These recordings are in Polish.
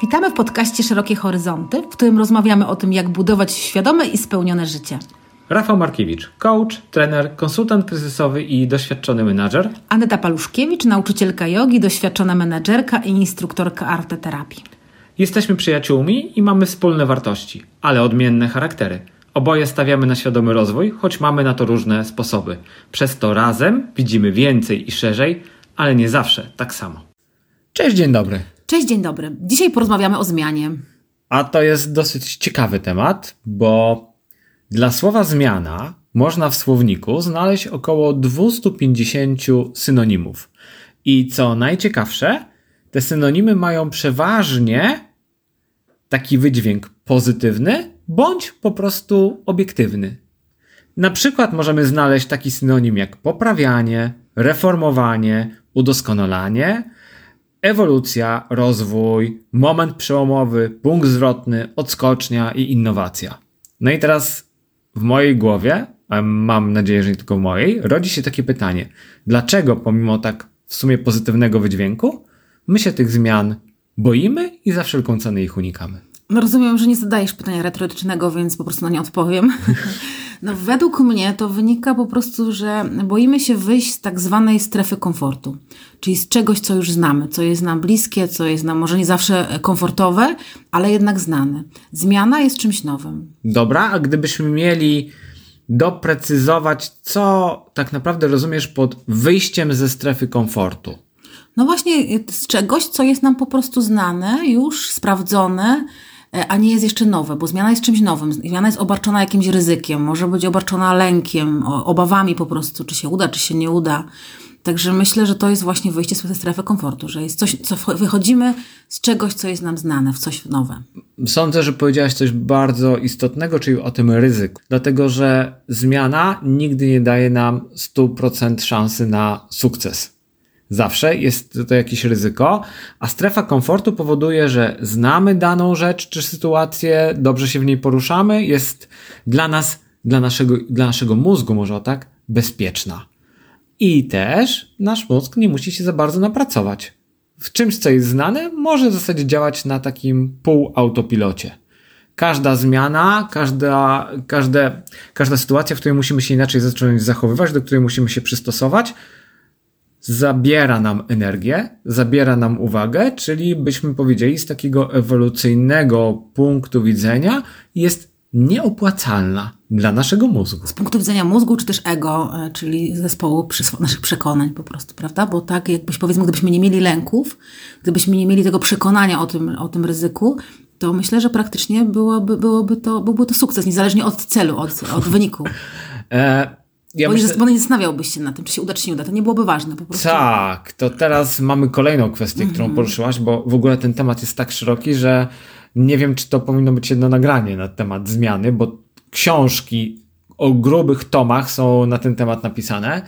Witamy w podcaście Szerokie Horyzonty, w którym rozmawiamy o tym, jak budować świadome i spełnione życie. Rafał Markiewicz, coach, trener, konsultant kryzysowy i doświadczony menadżer. Aneta Paluszkiewicz, nauczycielka jogi, doświadczona menedżerka i instruktorka arteterapii. Jesteśmy przyjaciółmi i mamy wspólne wartości, ale odmienne charaktery. Oboje stawiamy na świadomy rozwój, choć mamy na to różne sposoby. Przez to razem widzimy więcej i szerzej, ale nie zawsze tak samo. Cześć, dzień dobry. Cześć, dzień dobry. Dzisiaj porozmawiamy o zmianie. A to jest dosyć ciekawy temat, bo dla słowa zmiana można w słowniku znaleźć około 250 synonimów. I co najciekawsze, te synonimy mają przeważnie taki wydźwięk pozytywny bądź po prostu obiektywny. Na przykład możemy znaleźć taki synonim jak poprawianie, reformowanie, udoskonalanie, ewolucja, rozwój, moment przełomowy, punkt zwrotny, odskocznia i innowacja. No i teraz w mojej głowie, a mam nadzieję, że nie tylko w mojej, rodzi się takie pytanie: dlaczego pomimo tak w sumie pozytywnego wydźwięku, my się tych zmian boimy i za wszelką cenę ich unikamy? No rozumiem, że nie zadajesz pytania retorycznego, więc po prostu na nie odpowiem. No według mnie to wynika po prostu, że boimy się wyjść z tak zwanej strefy komfortu, czyli z czegoś, co już znamy, co jest nam bliskie, co jest nam może nie zawsze komfortowe, ale jednak znane. Zmiana jest czymś nowym. Dobra, a gdybyśmy mieli doprecyzować, co tak naprawdę rozumiesz pod wyjściem ze strefy komfortu? No właśnie z czegoś, co jest nam po prostu znane, już sprawdzone, E, a nie jest jeszcze nowe, bo zmiana jest czymś nowym. Zmiana jest obarczona jakimś ryzykiem, może być obarczona lękiem, obawami po prostu, czy się uda, czy się nie uda. Także myślę, że to jest właśnie wyjście z strefy komfortu, że jest coś, co wychodzimy z czegoś, co jest nam znane, w coś nowe. Sądzę, że powiedziałaś coś bardzo istotnego, czyli o tym ryzyku. Dlatego, że zmiana nigdy nie daje nam 100% szansy na sukces. Zawsze jest to jakieś ryzyko, a strefa komfortu powoduje, że znamy daną rzecz czy sytuację, dobrze się w niej poruszamy, jest dla nas, dla naszego, dla naszego mózgu, może o tak, bezpieczna. I też nasz mózg nie musi się za bardzo napracować. W czymś, co jest znane, może w zasadzie działać na takim półautopilocie. Każda zmiana, każda, każde, każda sytuacja, w której musimy się inaczej zacząć zachowywać, do której musimy się przystosować, zabiera nam energię, zabiera nam uwagę, czyli byśmy powiedzieli z takiego ewolucyjnego punktu widzenia jest nieopłacalna dla naszego mózgu. Z punktu widzenia mózgu, czy też ego, e, czyli zespołu naszych przekonań po prostu, prawda? Bo tak jakbyś powiedzmy, gdybyśmy nie mieli lęków, gdybyśmy nie mieli tego przekonania o tym, o tym ryzyku, to myślę, że praktycznie byłoby, byłoby, to, byłby to sukces, niezależnie od celu, od, od wyniku. E ja bo, myślę... nie, bo nie zastanawiałbyś się na tym, czy się uda, czy nie uda. To nie byłoby ważne po prostu. Tak, to teraz mamy kolejną kwestię, mm -hmm. którą poruszyłaś, bo w ogóle ten temat jest tak szeroki, że nie wiem, czy to powinno być jedno nagranie na temat zmiany, bo książki o grubych tomach są na ten temat napisane.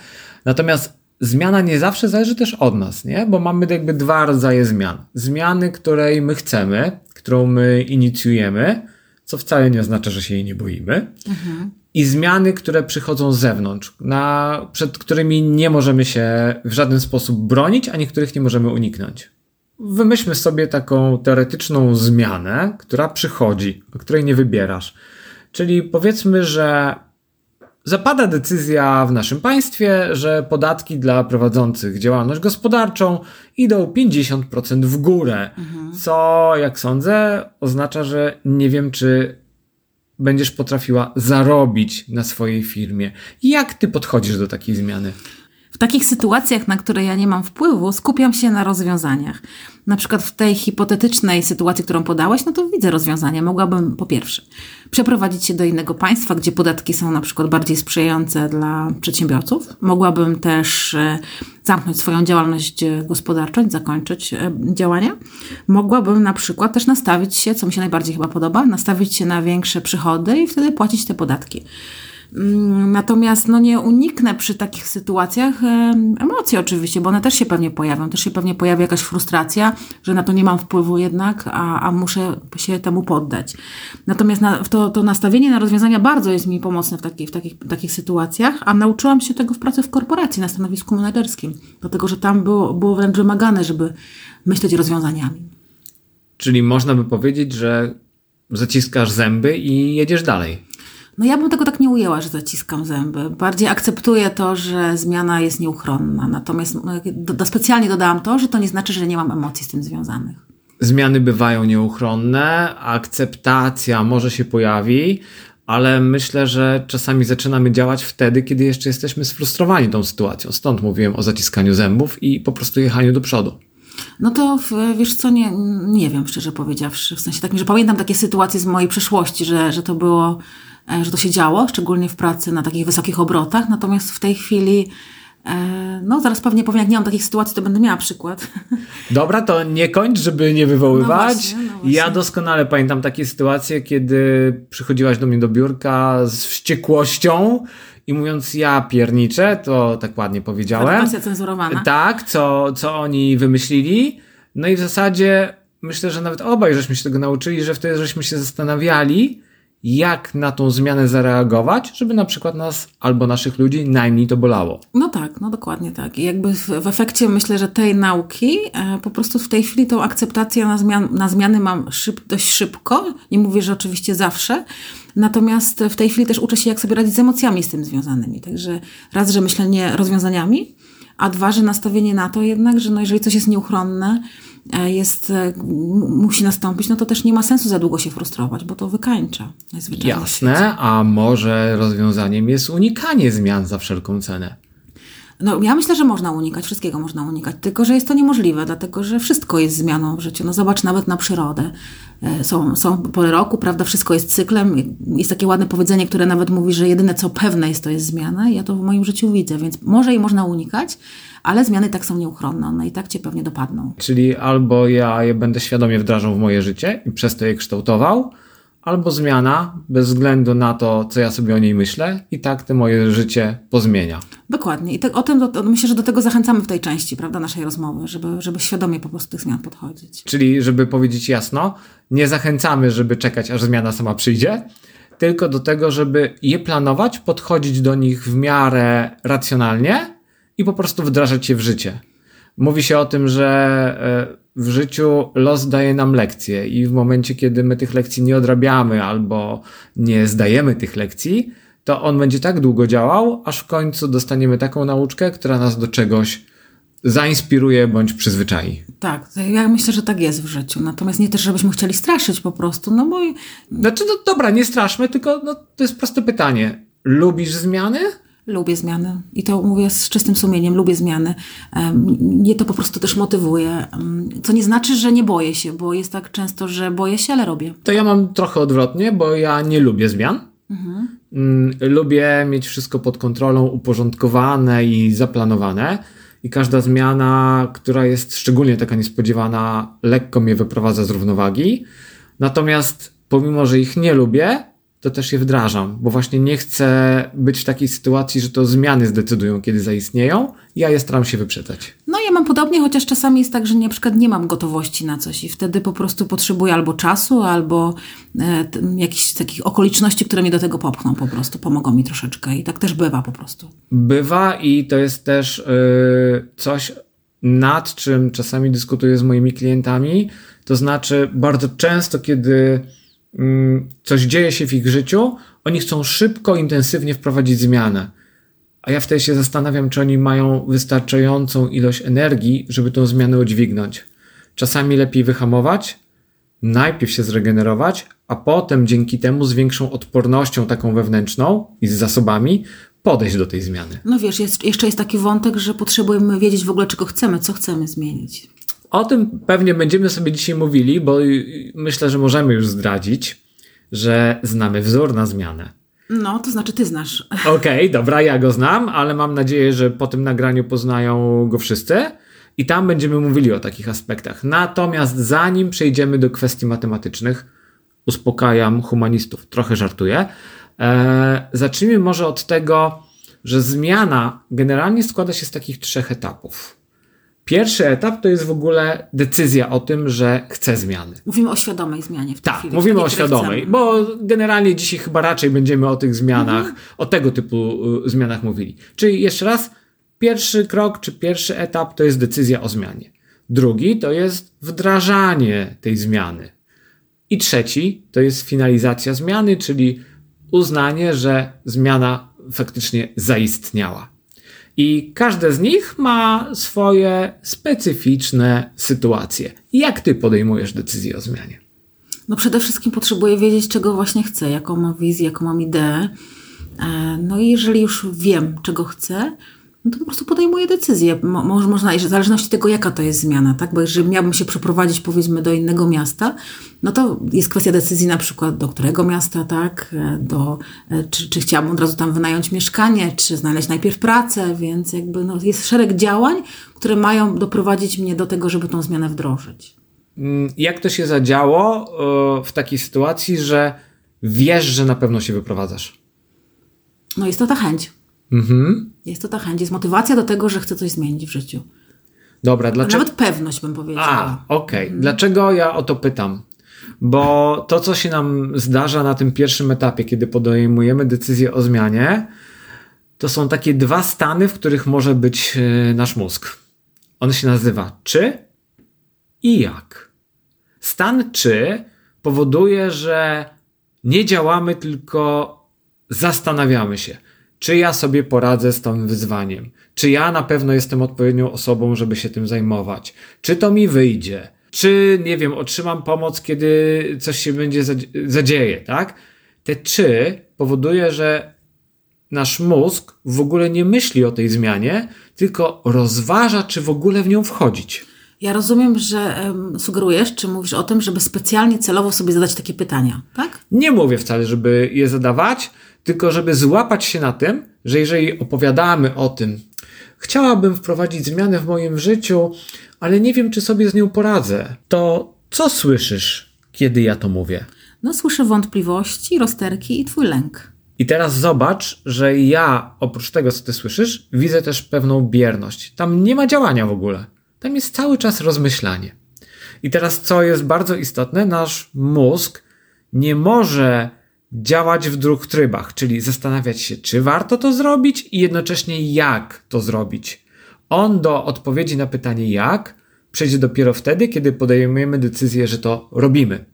Natomiast zmiana nie zawsze zależy też od nas, nie? Bo mamy jakby dwa rodzaje zmian. Zmiany, której my chcemy, którą my inicjujemy, co wcale nie oznacza, że się jej nie boimy. Mhm i zmiany, które przychodzą z zewnątrz, na, przed którymi nie możemy się w żaden sposób bronić, a niektórych nie możemy uniknąć. Wymyślmy sobie taką teoretyczną zmianę, która przychodzi, o której nie wybierasz. Czyli powiedzmy, że zapada decyzja w naszym państwie, że podatki dla prowadzących działalność gospodarczą idą 50% w górę, mhm. co, jak sądzę, oznacza, że nie wiem, czy będziesz potrafiła zarobić na swojej firmie. Jak ty podchodzisz do takiej zmiany? W takich sytuacjach, na które ja nie mam wpływu, skupiam się na rozwiązaniach. Na przykład w tej hipotetycznej sytuacji, którą podałeś, no to widzę rozwiązanie. Mogłabym po pierwsze przeprowadzić się do innego państwa, gdzie podatki są na przykład bardziej sprzyjające dla przedsiębiorców. Mogłabym też e, zamknąć swoją działalność gospodarczą, zakończyć e, działania. Mogłabym na przykład też nastawić się, co mi się najbardziej chyba podoba, nastawić się na większe przychody i wtedy płacić te podatki. Mm, natomiast no nie uniknę przy takich sytuacjach emocji oczywiście, bo one też się pewnie pojawią. Też się pewnie pojawi jakaś frustracja, że na to nie mam wpływu jednak, a, a muszę się temu poddać. Natomiast na, to, to nastawienie na rozwiązania bardzo jest mi pomocne w, taki, w takich, takich sytuacjach, a nauczyłam się tego w pracy w korporacji na stanowisku menedżerskim, dlatego że tam było, było wręcz wymagane, żeby myśleć rozwiązaniami. Czyli można by powiedzieć, że zaciskasz zęby i jedziesz dalej. No ja bym tego tak nie ujęła, że zaciskam zęby. Bardziej akceptuję to, że zmiana jest nieuchronna. Natomiast no, do, do, specjalnie dodałam to, że to nie znaczy, że nie mam emocji z tym związanych. Zmiany bywają nieuchronne, akceptacja może się pojawi, ale myślę, że czasami zaczynamy działać wtedy, kiedy jeszcze jesteśmy sfrustrowani tą sytuacją. Stąd mówiłem o zaciskaniu zębów i po prostu jechaniu do przodu. No to wiesz co, nie, nie wiem szczerze powiedziawszy. W sensie takim, że pamiętam takie sytuacje z mojej przeszłości, że, że to było, że to się działo, szczególnie w pracy na takich wysokich obrotach. Natomiast w tej chwili e, no, zaraz pewnie powiem, jak nie mam takich sytuacji, to będę miała przykład. Dobra, to nie kończ, żeby nie wywoływać. No właśnie, no właśnie. Ja doskonale pamiętam takie sytuacje, kiedy przychodziłaś do mnie do biurka z wściekłością i mówiąc ja pierniczę, to tak ładnie powiedziałem. Wersja cenzurowana. Tak, co, co oni wymyślili. No i w zasadzie myślę, że nawet obaj żeśmy się tego nauczyli, że wtedy żeśmy się zastanawiali, jak na tą zmianę zareagować, żeby na przykład nas albo naszych ludzi najmniej to bolało. No tak, no dokładnie tak. I jakby w, w efekcie myślę, że tej nauki e, po prostu w tej chwili tą akceptację na, zmian, na zmiany mam szyb, dość szybko. Nie mówię, że oczywiście zawsze. Natomiast w tej chwili też uczę się, jak sobie radzić z emocjami z tym związanymi. Także raz, że myślenie rozwiązaniami, a dwa, że nastawienie na to jednak, że no jeżeli coś jest nieuchronne, jest, e, musi nastąpić, no to też nie ma sensu za długo się frustrować, bo to wykańcza. Jasne, a może rozwiązaniem jest unikanie zmian za wszelką cenę? No, ja myślę, że można unikać, wszystkiego można unikać, tylko że jest to niemożliwe, dlatego że wszystko jest zmianą w życiu. No zobacz nawet na przyrodę. E, są, są pory roku, prawda, wszystko jest cyklem. Jest takie ładne powiedzenie, które nawet mówi, że jedyne co pewne jest, to jest zmiana. Ja to w moim życiu widzę, więc może i można unikać, ale zmiany tak są nieuchronne, one i tak cię pewnie dopadną. Czyli albo ja je będę świadomie wdrażał w moje życie i przez to je kształtował, albo zmiana, bez względu na to, co ja sobie o niej myślę, i tak to moje życie pozmienia. Dokładnie. I te, o tym do, myślę, że do tego zachęcamy w tej części, prawda, naszej rozmowy, żeby, żeby świadomie po prostu tych zmian podchodzić. Czyli, żeby powiedzieć jasno, nie zachęcamy, żeby czekać, aż zmiana sama przyjdzie, tylko do tego, żeby je planować, podchodzić do nich w miarę racjonalnie i po prostu wdrażać je w życie. Mówi się o tym, że e, w życiu los daje nam lekcje i w momencie, kiedy my tych lekcji nie odrabiamy albo nie zdajemy tych lekcji, to on będzie tak długo działał, aż w końcu dostaniemy taką nauczkę, która nas do czegoś zainspiruje bądź przyzwyczai. Tak, ja myślę, że tak jest w życiu. Natomiast nie też, żebyśmy chcieli straszyć po prostu, no bo... Znaczy, no dobra, nie straszmy, tylko no, to jest proste pytanie. Lubisz zmiany? Lubię zmiany i to mówię z czystym sumieniem, lubię zmiany. Mnie to po prostu też motywuje. Co nie znaczy, że nie boję się, bo jest tak często, że boję się, ale robię. To ja mam trochę odwrotnie, bo ja nie lubię zmian. Mhm. Mm, lubię mieć wszystko pod kontrolą, uporządkowane i zaplanowane. I każda zmiana, która jest szczególnie taka niespodziewana, lekko mnie wyprowadza z równowagi. Natomiast pomimo, że ich nie lubię, to też je wdrażam, bo właśnie nie chcę być w takiej sytuacji, że to zmiany zdecydują, kiedy zaistnieją. Ja je staram się wyprzedzać. No ja mam podobnie, chociaż czasami jest tak, że na przykład nie mam gotowości na coś i wtedy po prostu potrzebuję albo czasu, albo e, jakichś takich okoliczności, które mnie do tego popchną po prostu, pomogą mi troszeczkę i tak też bywa po prostu. Bywa i to jest też yy, coś, nad czym czasami dyskutuję z moimi klientami, to znaczy bardzo często, kiedy coś dzieje się w ich życiu, oni chcą szybko, intensywnie wprowadzić zmianę. A ja wtedy się zastanawiam, czy oni mają wystarczającą ilość energii, żeby tą zmianę udźwignąć. Czasami lepiej wyhamować, najpierw się zregenerować, a potem dzięki temu z większą odpornością taką wewnętrzną i z zasobami podejść do tej zmiany. No wiesz, jest, jeszcze jest taki wątek, że potrzebujemy wiedzieć w ogóle, czego chcemy, co chcemy zmienić. O tym pewnie będziemy sobie dzisiaj mówili, bo myślę, że możemy już zdradzić, że znamy wzór na zmianę. No, to znaczy ty znasz. Okej, okay, dobra, ja go znam, ale mam nadzieję, że po tym nagraniu poznają go wszyscy i tam będziemy mówili o takich aspektach. Natomiast zanim przejdziemy do kwestii matematycznych, uspokajam humanistów, trochę żartuję. Eee, zacznijmy może od tego, że zmiana generalnie składa się z takich trzech etapów. Pierwszy etap to jest w ogóle decyzja o tym, że chcę zmiany. Mówimy o świadomej zmianie w tej tak, chwili. mówimy o świadomej, chcemy. bo generalnie dzisiaj chyba raczej będziemy o tych zmianach, mhm. o tego typu y, zmianach mówili. Czyli jeszcze raz, pierwszy krok czy pierwszy etap to jest decyzja o zmianie. Drugi to jest wdrażanie tej zmiany. I trzeci to jest finalizacja zmiany, czyli uznanie, że zmiana faktycznie zaistniała. I każde z nich ma swoje specyficzne sytuacje. Jak ty podejmujesz decyzję o zmianie? No przede wszystkim potrzebuję wiedzieć, czego właśnie chcę, jaką mam wizję, jaką mam ideę. E, no i jeżeli już wiem, czego chcę, no to po prostu podejmuję decyzję. Mo, można, w zależności od tego, jaka to jest zmiana, tak? Bo jeżeli miałbym się przeprowadzić, powiedzmy, do innego miasta, no to jest kwestia decyzji na przykład do którego miasta, tak? E, do, e, czy, czy chciałabym od razu tam wynająć mieszkanie, czy znaleźć najpierw pracę, więc jakby no, jest szereg działań, które mają doprowadzić mnie do tego, żeby tą zmianę wdrożyć. Mm, jak to się zadziało e, w takiej sytuacji, że wiesz, że na pewno się wyprowadzasz? No jest to ta chęć. Mhm. Jest to ta chęć, jest motywacja do tego, że chcę coś zmienić w życiu. Dobra, dlaczego? Nawet pewność bym powiedziała. A, okej. Okay. Dlaczego ja o to pytam? Bo to, co się nam zdarza na tym pierwszym etapie, kiedy podejmujemy decyzję o zmianie, to są takie dwa stany, w których może być e, nasz mózg. On się nazywa czy i jak. Stan czy powoduje, że nie działamy, tylko zastanawiamy się czy ja sobie poradzę z tym wyzwaniem, czy ja na pewno jestem odpowiednią osobą, żeby się tym zajmować, czy to mi wyjdzie, czy nie wiem, otrzymam pomoc, kiedy coś się będzie zadzieje, tak? Te czy powoduje, że nasz mózg w ogóle nie myśli o tej zmianie, tylko rozważa, czy w ogóle w nią wchodzić. Ja rozumiem, że um, sugerujesz, czy mówisz o tym, żeby specjalnie celowo sobie zadać takie pytania, tak? Nie mówię wcale, żeby je zadawać, tylko żeby złapać się na tym, że jeżeli opowiadamy o tym, chciałabym wprowadzić zmianę w moim życiu, ale nie wiem, czy sobie z nią poradzę, to co słyszysz, kiedy ja to mówię? No, słyszę wątpliwości, rozterki i twój lęk. I teraz zobacz, że ja, oprócz tego, co ty słyszysz, widzę też pewną bierność. Tam nie ma działania w ogóle. Tam jest cały czas rozmyślanie. I teraz, co jest bardzo istotne, nasz mózg nie może działać w dwóch trybach, czyli zastanawiać się, czy warto to zrobić i jednocześnie jak to zrobić. On do odpowiedzi na pytanie jak przejdzie dopiero wtedy, kiedy podejmujemy decyzję, że to robimy.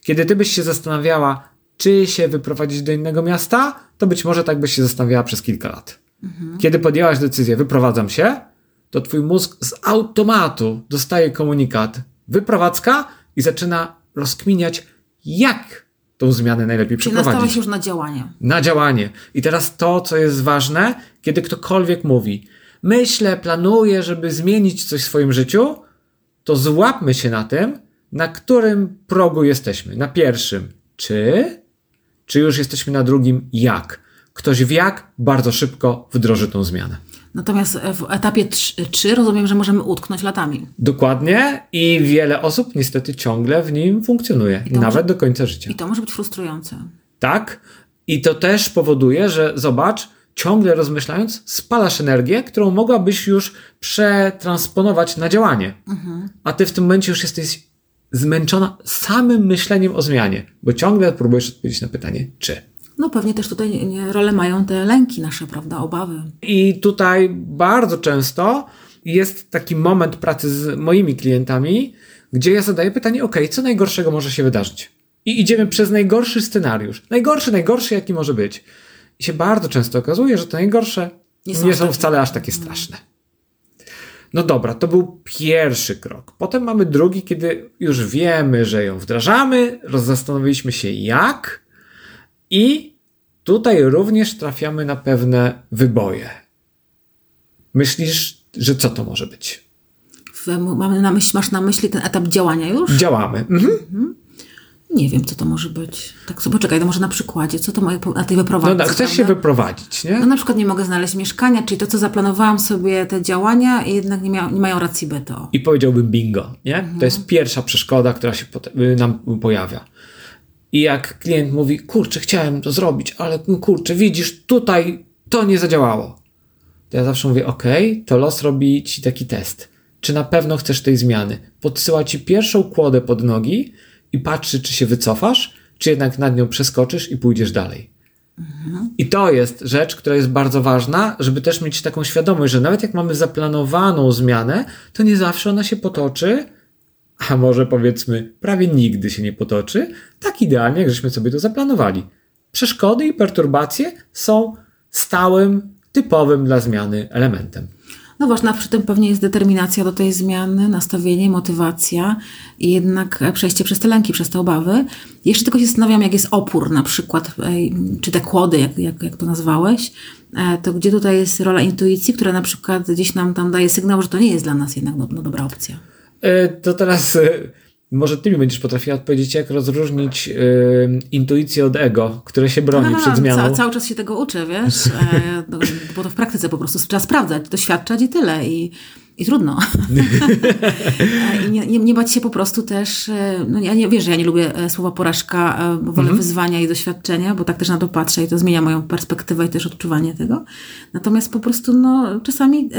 Kiedy ty byś się zastanawiała, czy się wyprowadzić do innego miasta, to być może tak byś się zastanawiała przez kilka lat. Mhm. Kiedy podjęłaś decyzję, wyprowadzam się, to twój mózg z automatu dostaje komunikat wyprowadzka i zaczyna rozkminiać, jak tą zmianę najlepiej Czyli przeprowadzić. Czyli już na działanie. Na działanie. I teraz to, co jest ważne, kiedy ktokolwiek mówi, myślę, planuję, żeby zmienić coś w swoim życiu, to złapmy się na tym, na którym progu jesteśmy. Na pierwszym, czy, czy już jesteśmy na drugim, jak. Ktoś w jak bardzo szybko wdroży tą zmianę. Natomiast w etapie 3 rozumiem, że możemy utknąć latami. Dokładnie i wiele osób niestety ciągle w nim funkcjonuje, nawet może, do końca życia. I to może być frustrujące. Tak. I to też powoduje, że zobacz, ciągle rozmyślając, spalasz energię, którą mogłabyś już przetransponować na działanie. Mhm. A ty w tym momencie już jesteś zmęczona samym myśleniem o zmianie, bo ciągle próbujesz odpowiedzieć na pytanie, czy. No pewnie też tutaj rolę mają te lęki nasze, prawda, obawy. I tutaj bardzo często jest taki moment pracy z moimi klientami, gdzie ja zadaję pytanie, ok, co najgorszego może się wydarzyć? I idziemy przez najgorszy scenariusz. Najgorszy, najgorszy, jaki może być. I się bardzo często okazuje, że te najgorsze nie są, nie są wcale aż takie straszne. No dobra, to był pierwszy krok. Potem mamy drugi, kiedy już wiemy, że ją wdrażamy, zastanowiliśmy się jak, i tutaj również trafiamy na pewne wyboje. Myślisz, że co to może być? Mamy na myśli, masz na myśli ten etap działania już? Działamy. Mhm. Mhm. Nie wiem, co to może być. Tak sobie poczekaj, to może na przykładzie, co to moje, na tej wyprowadzce. No chcesz się wyprowadzić, nie? No na przykład nie mogę znaleźć mieszkania, czyli to, co zaplanowałam sobie, te działania i jednak nie, mia, nie mają racji bytu. I powiedziałbym bingo, nie? Mhm. To jest pierwsza przeszkoda, która się nam pojawia. I jak klient mówi, kurczę, chciałem to zrobić, ale no kurczę, widzisz, tutaj to nie zadziałało. To ja zawsze mówię, ok, to los robi ci taki test. Czy na pewno chcesz tej zmiany? Podsyła ci pierwszą kłodę pod nogi i patrzy, czy się wycofasz, czy jednak nad nią przeskoczysz i pójdziesz dalej. I to jest rzecz, która jest bardzo ważna, żeby też mieć taką świadomość, że nawet jak mamy zaplanowaną zmianę, to nie zawsze ona się potoczy, a może powiedzmy prawie nigdy się nie potoczy, tak idealnie, jak żeśmy sobie to zaplanowali. Przeszkody i perturbacje są stałym, typowym dla zmiany elementem. No właśnie, przy tym pewnie jest determinacja do tej zmiany, nastawienie, motywacja i jednak przejście przez te lęki, przez te obawy. Jeszcze tylko się zastanawiam, jak jest opór na przykład, czy te kłody, jak, jak, jak to nazwałeś, e, to gdzie tutaj jest rola intuicji, która na przykład gdzieś nam tam daje sygnał, że to nie jest dla nas jednak do, no, dobra opcja. E, To teraz e, może ty mi będziesz potrafiła odpowiedzieć, jak rozróżnić e, intuicję od ego, które się broni przed zmianą. Ca, cały czas się tego uczę, wiesz, e, no, bo to w praktyce po prostu trzeba sprawdzać, doświadczać i tyle. I, i trudno. I nie, nie, nie bać się po prostu też, e, no ja nie wiesz, że ja nie lubię e, słowa porażka, e, bo wolę wyzwania i doświadczenia, bo tak też na to patrzę i to zmienia moją perspektywę i też odczuwanie tego. Natomiast po prostu, no, czasami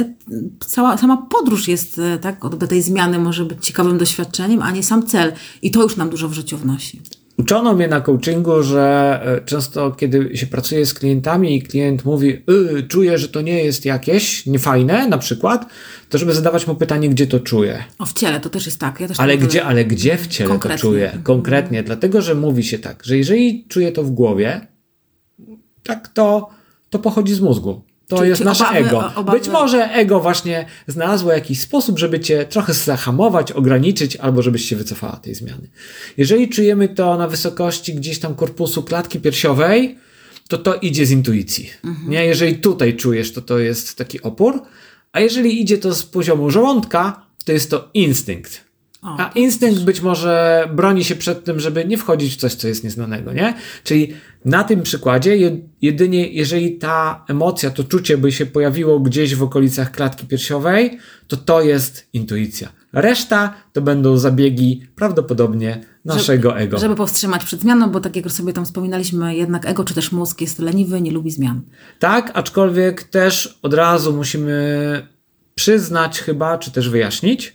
cała, sama podróż jest, tak, do tej zmiany może być ciekawym doświadczeniem, a nie sam cel. I to już nam dużo w życiu wnosi. Uczono mnie na coachingu, że e, często kiedy się pracuje z klientami i klient mówi, y, czuję, że to nie jest jakieś niefajne na przykład, to żeby zadawać mu pytanie, gdzie to czuję. O, w ciele to też jest tak. Ja też Ale tak gdzie, ale gdzie w ciele Konkretnie. to czuję? Konkretnie, dlatego że mówi się tak, że jeżeli czuję to w głowie, tak to, to pochodzi z mózgu. To Czyli- jest czyli nasze obawy- ego. obawy- Być może ego właśnie znalazło jakiś sposób, żeby cię trochę zahamować, ograniczyć, albo żebyś się wycofała tej zmiany. Jeżeli czujemy to na wysokości gdzieś tam korpusu klatki piersiowej, to to idzie z intuicji. Mhm. Nie? Jeżeli tutaj czujesz, to to jest taki opór, a jeżeli idzie to z poziomu żołądka, to jest to instynkt. O, A instynkt być może broni się przed tym, żeby nie wchodzić w coś, co jest nieznanego, nie? Czyli na tym przykładzie, je- jedynie jeżeli ta emocja, to czucie by się pojawiło gdzieś w okolicach klatki piersiowej, to to jest intuicja. Reszta to będą zabiegi prawdopodobnie naszego ego. Żeby powstrzymać przed zmianą, bo tak jak sobie tam wspominaliśmy, jednak ego czy też mózg jest leniwy, nie lubi zmian. Tak, aczkolwiek też od razu musimy przyznać chyba, czy też wyjaśnić,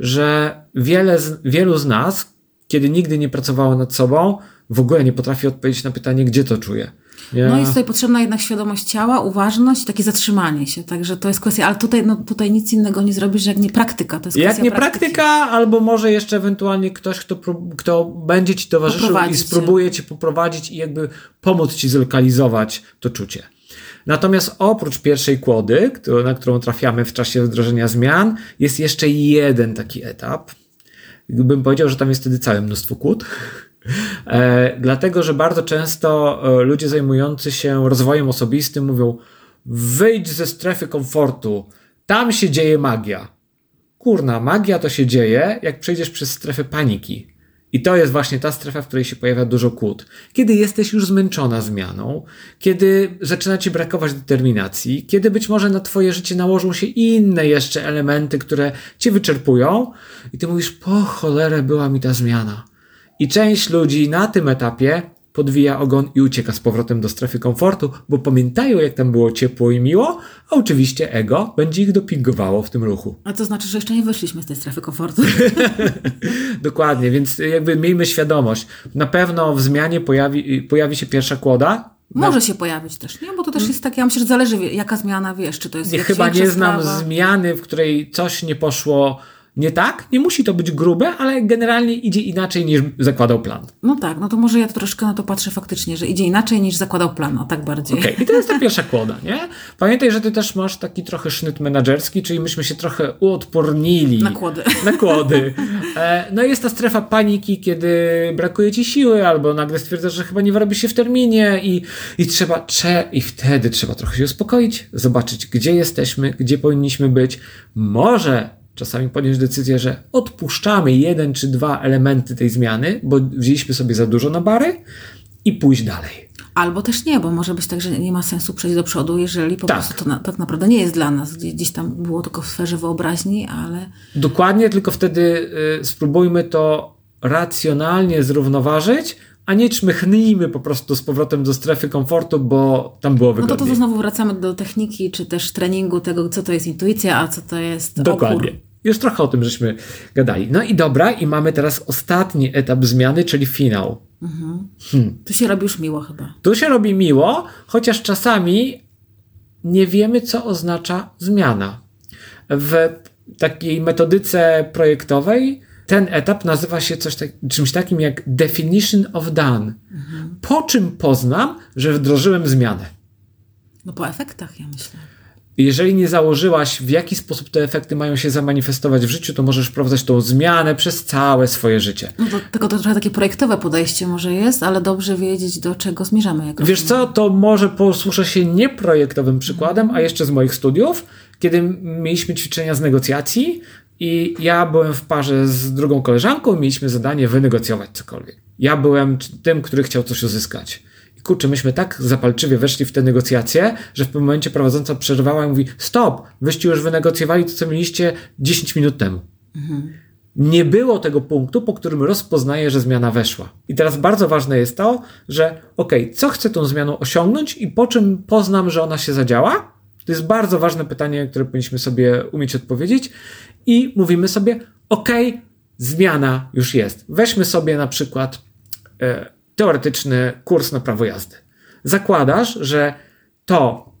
że wiele z, wielu z nas, kiedy nigdy nie pracowało nad sobą, w ogóle nie potrafi odpowiedzieć na pytanie, gdzie to czuje. Nie? No jest tutaj potrzebna jednak świadomość ciała, uważność takie zatrzymanie się. Także to jest kwestia, ale tutaj, no, tutaj nic innego nie zrobisz, jak nie praktyka. To jest Jak nie praktyki. praktyka, albo może jeszcze ewentualnie ktoś, kto, kto będzie ci towarzyszył i spróbuje cię poprowadzić i jakby pomóc ci zlokalizować to czucie. Natomiast oprócz pierwszej kłody, na którą trafiamy w czasie wdrożenia zmian, jest jeszcze jeden taki etap. Bym powiedział, że tam jest wtedy całe mnóstwo kłód. E, dlatego, że bardzo często e, ludzie zajmujący się rozwojem osobistym mówią: wyjdź ze strefy komfortu, tam się dzieje magia. Kurna, magia to się dzieje, jak przejdziesz przez strefę paniki. I to jest właśnie ta strefa, w której się pojawia dużo kłód. Kiedy jesteś już zmęczona zmianą, kiedy zaczyna ci brakować determinacji, kiedy być może na twoje życie nałożą się inne jeszcze elementy, które cię wyczerpują, i ty mówisz, po cholerę była mi ta zmiana. I część ludzi na tym etapie podwija ogon i ucieka z powrotem do strefy komfortu, bo pamiętają, jak tam było ciepło i miło, a oczywiście ego będzie ich dopingowało w tym ruchu. A to znaczy, że jeszcze nie wyszliśmy z tej strefy komfortu. Dokładnie, więc jakby miejmy świadomość. Na pewno w zmianie pojawi, pojawi się pierwsza kłoda. Może się pojawić też, nie? Bo to też jest tak, ja myślę, że zależy jaka zmiana, wiesz, czy to jest Nie, chyba nie znam sprawa. zmiany, w której coś nie poszło nie tak. Nie musi to być grube, ale generalnie idzie inaczej niż zakładał plan. No tak, no to może ja troszkę na to patrzę faktycznie, że idzie inaczej niż zakładał plan, o tak bardziej. Okej, i to jest ta pierwsza kłoda, nie? Pamiętaj, że ty też masz taki trochę sznyt menedżerski, czyli myśmy się trochę uodpornili. Na kłody. Na kłody. E, No i jest ta strefa paniki, kiedy brakuje ci siły, albo nagle stwierdzasz, że chyba nie wyrobi się w terminie i, i trzeba, cze, i wtedy trzeba trochę się uspokoić, zobaczyć, gdzie jesteśmy, gdzie powinniśmy być. Może czasami podjąć decyzję, że odpuszczamy jeden czy dwa elementy tej zmiany, bo wzięliśmy sobie za dużo na bary i pójść dalej. Albo też nie, bo może być tak, że nie ma sensu przejść do przodu, jeżeli po Tak. prostu to na, tak naprawdę nie jest dla nas. Gdzieś, gdzieś tam było tylko w sferze wyobraźni, ale Dokładnie, tylko wtedy y, spróbujmy to racjonalnie zrównoważyć, a nie czmychnijmy po prostu z powrotem do strefy komfortu, bo tam było no to, wygodniej. to znowu wracamy do techniki, czy też treningu tego, co to jest intuicja, a co to jest Dokładnie. opór. Już trochę o tym żeśmy gadali. No i dobra, i mamy teraz ostatni etap zmiany, czyli finał. Hmm. Tu się robi już miło chyba. Tu się robi miło, chociaż czasami nie wiemy, co oznacza zmiana. W takiej metodyce projektowej ten etap nazywa się coś tak, czymś takim jak definition of done. Po czym poznam, że wdrożyłem zmianę? No po efektach, ja myślę. Jeżeli nie założyłaś, w jaki sposób te efekty mają się zamanifestować w życiu, to możesz wprowadzać tą zmianę przez całe swoje życie. No to, tylko to trochę takie projektowe podejście może jest, ale dobrze wiedzieć, do czego zmierzamy. Jak Wiesz co, to może posłuszę się nieprojektowym przykładem, a jeszcze z moich studiów, kiedy mieliśmy ćwiczenia z negocjacji i ja byłem w parze z drugą koleżanką i mieliśmy zadanie wynegocjować cokolwiek. Ja byłem tym, który chciał coś uzyskać. I kurczę, myśmy tak zapalczywie weszli w te negocjacje, że w pewnym momencie prowadząca przerwała i mówi: Stop, wyście już wynegocjowali to, co mieliście 10 minut temu. Nie było tego punktu, po którym rozpoznaję, że zmiana weszła. I teraz bardzo ważne jest to, że ok, co chcę tą zmianą osiągnąć i po czym poznam, że ona się zadziała? To jest bardzo ważne pytanie, które powinniśmy sobie umieć odpowiedzieć. I mówimy sobie, ok, zmiana już jest. Weźmy sobie na przykład e, teoretyczny kurs na prawo jazdy. Zakładasz, że to,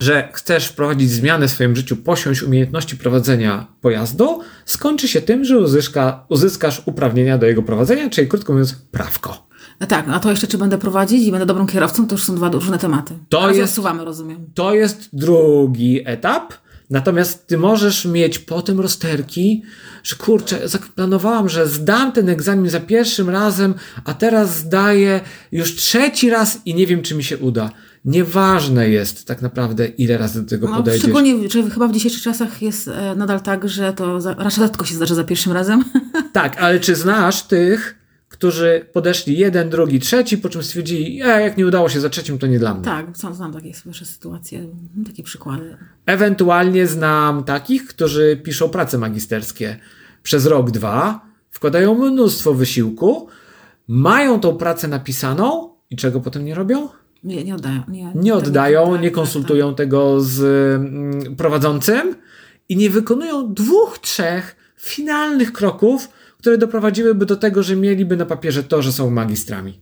że chcesz wprowadzić zmianę w swoim życiu, posiąść umiejętności prowadzenia pojazdu, skończy się tym, że uzyska, uzyskasz uprawnienia do jego prowadzenia, czyli krótko mówiąc, prawko. No tak, a to jeszcze czy będę prowadzić i będę dobrym kierowcą, to już są dwa różne tematy. To Teraz jest- rozsuwamy, rozumiem. To jest drugi etap. Natomiast ty możesz mieć potem rozterki, że kurczę, zaplanowałam, że zdam ten egzamin za pierwszym razem, a teraz zdaję już trzeci raz i nie wiem, czy mi się uda. Nieważne jest tak naprawdę, ile razy do tego No, podejdziesz. szczególnie, że chyba w dzisiejszych czasach jest e, nadal tak, że to za, raczej rzadko się zdarza za pierwszym razem. Tak, ale czy znasz tych, którzy podeszli jeden, drugi, trzeci, po czym stwierdzili, e, jak nie udało się za trzecim, to nie dla mnie. tak, znam, znam takie słyszę sytuacje, takie przykłady. Ewentualnie znam takich, którzy piszą prace magisterskie przez rok, dwa, wkładają mnóstwo wysiłku, mają tą pracę napisaną i czego potem nie robią? Nie, nie oddają. Nie, Nie oddają, tak, nie tak, konsultują tego z mm, prowadzącym i nie wykonują dwóch, trzech finalnych kroków, które doprowadziłyby do tego, że mieliby na papierze to, że są magistrami.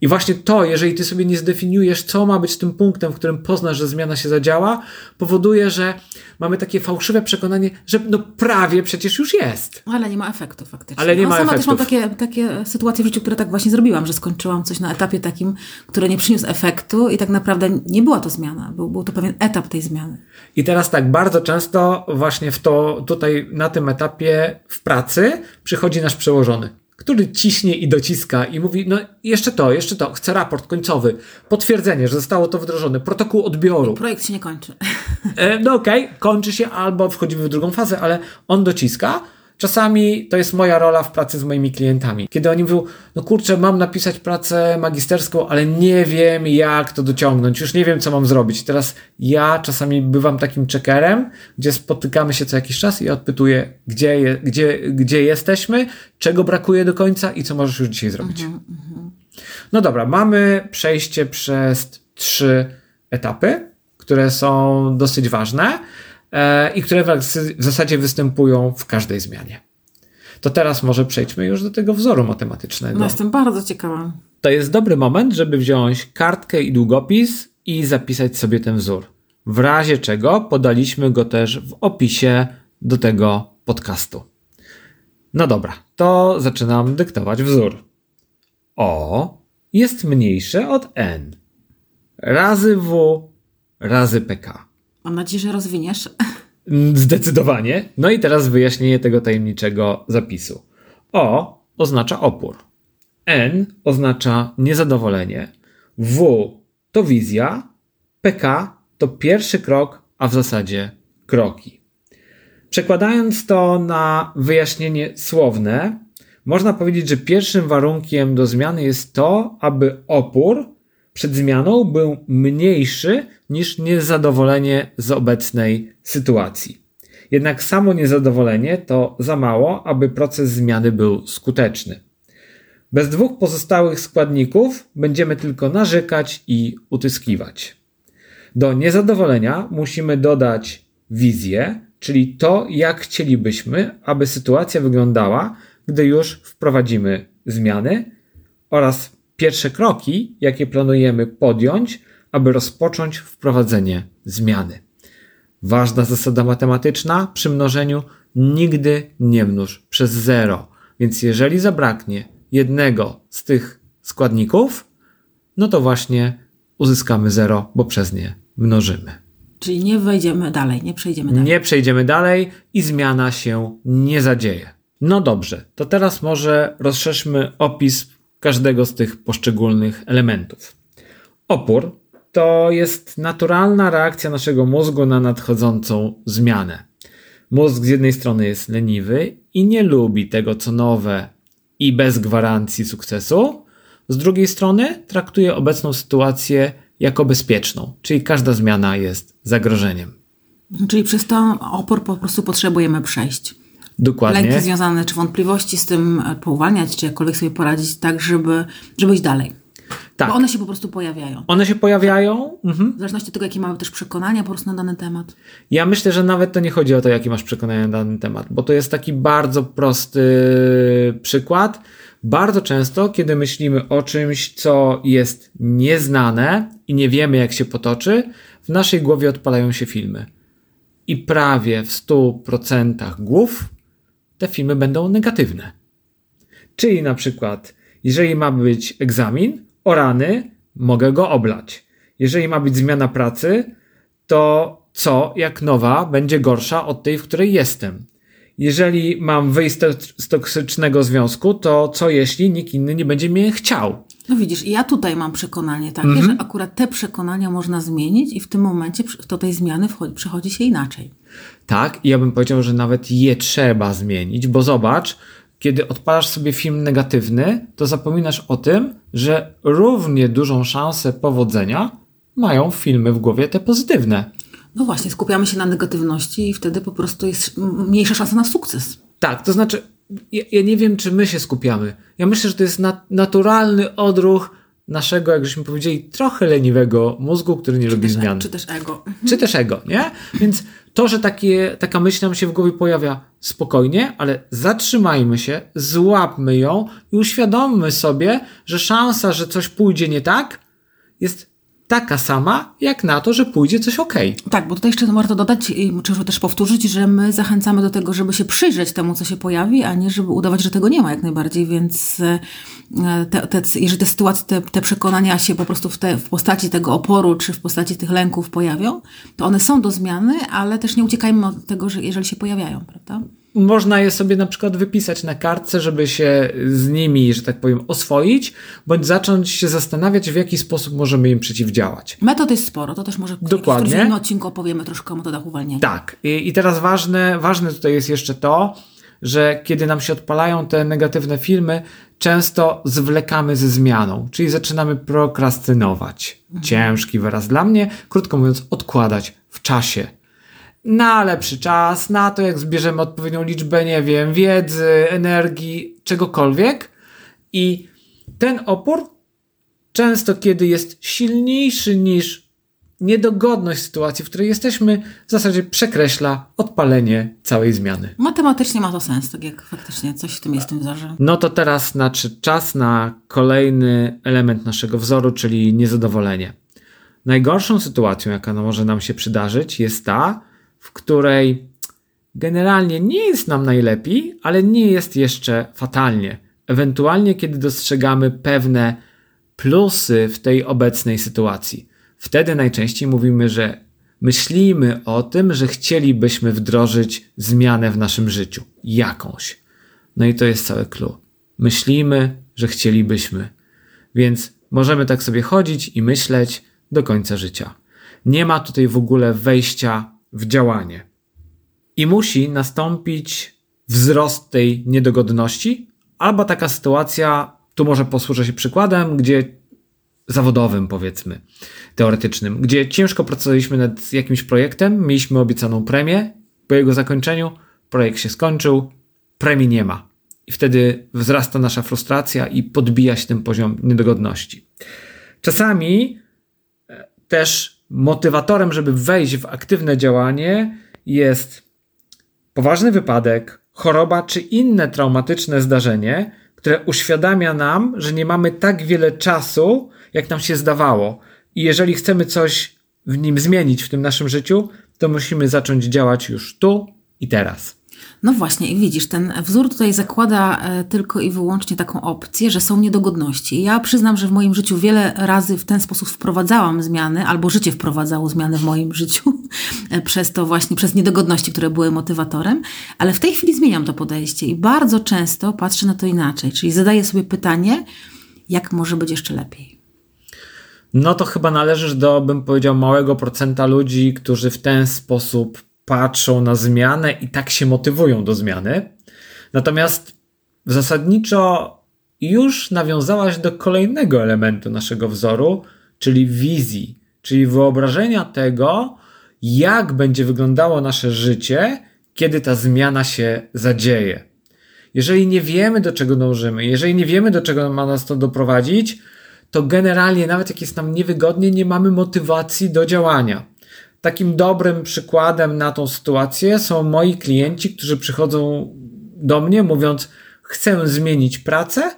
I właśnie to, jeżeli ty sobie nie zdefiniujesz, co ma być tym punktem, w którym poznasz, że zmiana się zadziała, powoduje, że mamy takie fałszywe przekonanie, że no prawie przecież już jest. Ale nie ma efektu faktycznie. Ale nie no, ma sama też mam efektów. takie, takie sytuacje w życiu, które tak właśnie zrobiłam, że skończyłam coś na etapie takim, który nie przyniósł efektu i tak naprawdę nie była to zmiana. Był, był to pewien etap tej zmiany. I teraz tak, bardzo często właśnie w to, tutaj na tym etapie w pracy przychodzi nasz przełożony, który ciśnie i dociska i mówi, no jeszcze to, jeszcze to, chcę raport końcowy, potwierdzenie, że zostało to wdrożone, protokół odbioru. Projekt się nie kończy. E, no okej, kończy się albo wchodzimy w drugą fazę, ale on dociska. Czasami to jest moja rola w pracy z moimi klientami. Kiedy oni mówią, no kurczę, mam napisać pracę magisterską, ale nie wiem jak to dociągnąć, już nie wiem co mam zrobić. Teraz ja czasami bywam takim checkerem, gdzie spotykamy się co jakiś czas i odpytuję, gdzie, je, gdzie, gdzie jesteśmy, czego brakuje do końca i co możesz już dzisiaj zrobić. No dobra, mamy przejście przez trzy etapy, które są dosyć ważne i które w, w zasadzie występują w każdej zmianie. To teraz może przejdźmy już do tego wzoru matematycznego. No jestem bardzo ciekawa. To jest dobry moment, żeby wziąć kartkę i długopis i zapisać sobie ten wzór. W razie czego podaliśmy go też w opisie do tego podcastu. No dobra, to zaczynam dyktować wzór. O jest mniejsze od n razy w razy pk. Mam nadzieję, że rozwiniesz. Mm, Zdecydowanie. No i teraz wyjaśnienie tego tajemniczego zapisu. O oznacza opór. N oznacza niezadowolenie. W to wizja. PK to pierwszy krok, a w zasadzie kroki. Przekładając to na wyjaśnienie słowne, można powiedzieć, że pierwszym warunkiem do zmiany jest to, aby opór przed zmianą był mniejszy niż niezadowolenie z obecnej sytuacji. Jednak samo niezadowolenie to za mało, aby proces zmiany był skuteczny. Bez dwóch pozostałych składników będziemy tylko narzekać i utyskiwać. Do niezadowolenia musimy dodać wizję, czyli to, jak chcielibyśmy, aby sytuacja wyglądała, gdy już wprowadzimy zmiany, oraz pierwsze kroki, jakie planujemy podjąć, aby rozpocząć wprowadzenie zmiany. Ważna zasada matematyczna przy mnożeniu nigdy nie mnóż przez zero. Więc jeżeli zabraknie jednego z tych składników, no to właśnie uzyskamy zero, bo przez nie mnożymy. Czyli nie wejdziemy dalej, nie przejdziemy dalej. Nie przejdziemy dalej i zmiana się nie zadzieje. No dobrze, to teraz może rozszerzmy opis każdego z tych poszczególnych elementów. Opór to jest naturalna reakcja naszego mózgu na nadchodzącą zmianę. Mózg z jednej strony jest leniwy i nie lubi tego, co nowe i bez gwarancji sukcesu, z drugiej strony traktuje obecną sytuację jako bezpieczną, czyli każda zmiana jest zagrożeniem. Czyli przez to opór po prostu potrzebujemy przejść. Dokładnie. Lęki związane, czy wątpliwości z tym e, pouwalniać, czy jakkolwiek sobie poradzić tak, żeby, żeby iść dalej. Tak. Bo one się po prostu pojawiają. One się pojawiają. Mhm. W zależności od tego, jakie mamy też przekonania po prostu na dany temat. Ja myślę, że nawet to nie chodzi o to, jakie masz przekonania na dany temat, bo to jest taki bardzo prosty przykład. Bardzo często, kiedy myślimy o czymś, co jest nieznane i nie wiemy, jak się potoczy, w naszej głowie odpalają się filmy. I prawie w 100% głów te filmy będą negatywne. Czyli na przykład, jeżeli ma być egzamin, o rany, mogę go oblać. Jeżeli ma być zmiana pracy, to co, jak nowa, będzie gorsza od tej, w której jestem. Jeżeli mam wyjść z toksycznego związku, to co jeśli nikt inny nie będzie mnie chciał? No widzisz, ja tutaj mam przekonanie takie, -hmm. że akurat te przekonania można zmienić i w tym momencie do tej zmiany wchodzi, przychodzi się inaczej. Tak, i ja bym powiedział, że nawet je trzeba zmienić, bo zobacz, kiedy odpalasz sobie film negatywny, to zapominasz o tym, że równie dużą szansę powodzenia mają filmy w głowie te pozytywne. No właśnie, skupiamy się na negatywności i wtedy po prostu jest mniejsza szansa na sukces. Tak, to znaczy, ja, ja nie wiem, czy my się skupiamy. Ja myślę, że to jest nat naturalny odruch naszego, jak żeśmy powiedzieli, trochę leniwego mózgu, który nie czy lubi też, zmian. Czy też ego. Czy też ego, nie? Więc to, że takie, taka myśl nam się w głowie pojawia spokojnie, ale zatrzymajmy się, złapmy ją i uświadommy sobie, że szansa, że coś pójdzie nie tak, jest taka sama, jak na to, że pójdzie coś ok. Tak, bo tutaj jeszcze warto dodać, czy też powtórzyć, że my zachęcamy do tego, żeby się przyjrzeć temu, co się pojawi, a nie żeby udawać, że tego nie ma jak najbardziej, więc e, te, te, jeżeli te sytuacje, te, te przekonania się po prostu w, te, w postaci tego oporu, czy w postaci tych lęków pojawią, to one są do zmiany, ale też nie uciekajmy od tego, że jeżeli się pojawiają, prawda? Można je sobie na przykład wypisać na kartce, żeby się z nimi, że tak powiem, oswoić, bądź zacząć się zastanawiać, w jaki sposób możemy im przeciwdziałać. Metod jest sporo, to też może Dokładnie. w innym odcinku opowiemy troszkę o metodach uwalniania. Tak. I, I teraz ważne, ważne tutaj jest jeszcze to, że kiedy nam się odpalają te negatywne filmy, często zwlekamy ze zmianą, czyli zaczynamy prokrastynować. Mhm. Ciężki wyraz dla mnie, krótko mówiąc, odkładać w czasie na lepszy czas, na to, jak zbierzemy odpowiednią liczbę, nie wiem, wiedzy, energii, czegokolwiek. I ten opór często, kiedy jest silniejszy niż niedogodność sytuacji, w której jesteśmy, w zasadzie przekreśla odpalenie całej zmiany. Matematycznie ma to sens, tak jak faktycznie coś w tym jest w tym wzorze. No to teraz znaczy czas na kolejny element naszego wzoru, czyli niezadowolenie. Najgorszą sytuacją, jaka może nam się przydarzyć, jest ta, w której generalnie nie jest nam najlepiej, ale nie jest jeszcze fatalnie. Ewentualnie, kiedy dostrzegamy pewne plusy w tej obecnej sytuacji. Wtedy najczęściej mówimy, że myślimy o tym, że chcielibyśmy wdrożyć zmianę w naszym życiu. Jakąś. No i to jest całe clue. Myślimy, że chcielibyśmy. Więc możemy tak sobie chodzić i myśleć do końca życia. Nie ma tutaj w ogóle wejścia w działanie. I musi nastąpić wzrost tej niedogodności, albo taka sytuacja, tu może posłużę się przykładem, gdzie zawodowym, powiedzmy, teoretycznym, gdzie ciężko pracowaliśmy nad jakimś projektem, mieliśmy obiecaną premię, po jego zakończeniu projekt się skończył, premii nie ma. I wtedy wzrasta nasza frustracja i podbija się ten poziom niedogodności. Czasami e, też motywatorem, żeby wejść w aktywne działanie, jest poważny wypadek, choroba czy inne traumatyczne zdarzenie, które uświadamia nam, że nie mamy tak wiele czasu, jak nam się zdawało. I jeżeli chcemy coś w nim zmienić w tym naszym życiu, to musimy zacząć działać już tu i teraz. No właśnie, i widzisz, ten wzór tutaj zakłada e, tylko i wyłącznie taką opcję, że są niedogodności. Ja przyznam, że w moim życiu wiele razy w ten sposób wprowadzałam zmiany, albo życie wprowadzało zmiany w moim życiu, e, przez to właśnie, przez niedogodności, które były motywatorem, ale w tej chwili zmieniam to podejście i bardzo często patrzę na to inaczej, czyli zadaję sobie pytanie, jak może być jeszcze lepiej. No to chyba należysz do, bym powiedział, małego procenta ludzi, którzy w ten sposób patrzą na zmianę i tak się motywują do zmiany. Natomiast zasadniczo już nawiązałaś do kolejnego elementu naszego wzoru, czyli wizji, czyli wyobrażenia tego, jak będzie wyglądało nasze życie, kiedy ta zmiana się zadzieje. Jeżeli nie wiemy, do czego dążymy, jeżeli nie wiemy, do czego ma nas to doprowadzić, to generalnie, nawet jak jest nam niewygodnie, nie mamy motywacji do działania. Takim dobrym przykładem na tą sytuację są moi klienci, którzy przychodzą do mnie mówiąc: Chcę zmienić pracę,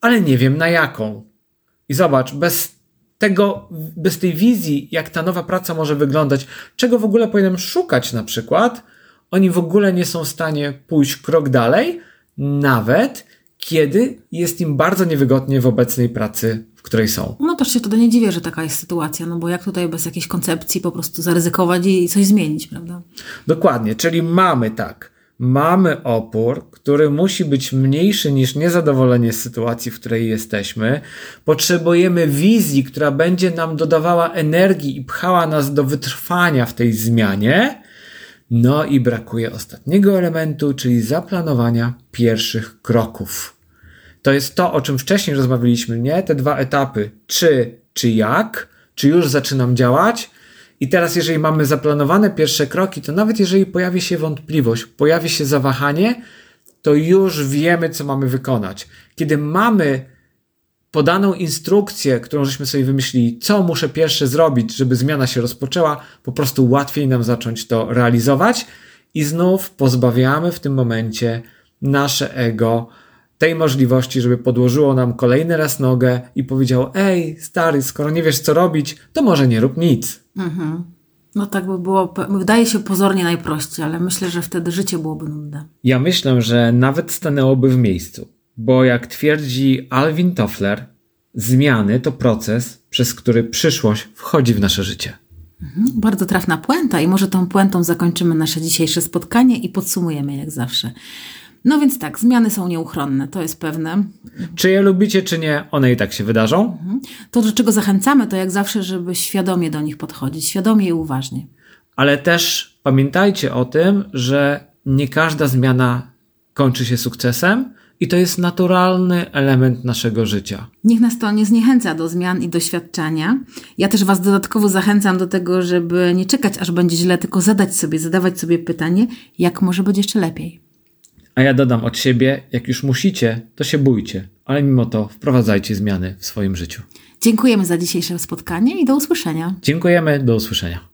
ale nie wiem na jaką. I zobacz, bez tego, bez tej wizji, jak ta nowa praca może wyglądać, czego w ogóle powinienem szukać na przykład, oni w ogóle nie są w stanie pójść krok dalej, nawet kiedy jest im bardzo niewygodnie w obecnej pracy, w której są. No też się wtedy nie dziwię, że taka jest sytuacja, no bo jak tutaj bez jakiejś koncepcji po prostu zaryzykować i coś zmienić, prawda? Dokładnie, czyli mamy tak, mamy opór, który musi być mniejszy niż niezadowolenie z sytuacji, w której jesteśmy. Potrzebujemy wizji, która będzie nam dodawała energii i pchała nas do wytrwania w tej zmianie. No i brakuje ostatniego elementu, czyli zaplanowania pierwszych kroków. To jest to, o czym wcześniej rozmawialiśmy, nie? Te dwa etapy, czy, czy jak, czy już zaczynam działać. I teraz, jeżeli mamy zaplanowane pierwsze kroki, to nawet jeżeli pojawi się wątpliwość, pojawi się zawahanie, to już wiemy, co mamy wykonać. Kiedy mamy podaną instrukcję, którą żeśmy sobie wymyślili, co muszę pierwsze zrobić, żeby zmiana się rozpoczęła, po prostu łatwiej nam zacząć to realizować i znów pozbawiamy w tym momencie nasze ego tej możliwości, żeby podłożyło nam kolejny raz nogę i powiedział: Ej, stary, skoro nie wiesz, co robić, to może nie rób nic. Mhm. No tak by było, wydaje się pozornie najprościej, ale myślę, że wtedy życie byłoby nudne. Ja myślę, że nawet stanęłoby w miejscu, bo jak twierdzi Alvin Toffler, zmiany to proces, przez który przyszłość wchodzi w nasze życie. Mhm. Bardzo trafna puenta i może tą puentą zakończymy nasze dzisiejsze spotkanie i podsumujemy jak zawsze. No więc tak, zmiany są nieuchronne, to jest pewne. Czy je lubicie, czy nie, one i tak się wydarzą. To, do czego zachęcamy, to jak zawsze, żeby świadomie do nich podchodzić, świadomie i uważnie. Ale też pamiętajcie o tym, że nie każda zmiana kończy się sukcesem i to jest naturalny element naszego życia. Niech nas to nie zniechęca do zmian i doświadczenia. Ja też Was dodatkowo zachęcam do tego, żeby nie czekać, aż będzie źle, tylko zadać sobie, zadawać sobie pytanie, jak może być jeszcze lepiej. A ja dodam od siebie, jak już musicie, to się bójcie, ale mimo to wprowadzajcie zmiany w swoim życiu. Dziękujemy za dzisiejsze spotkanie i do usłyszenia. Dziękujemy, do usłyszenia.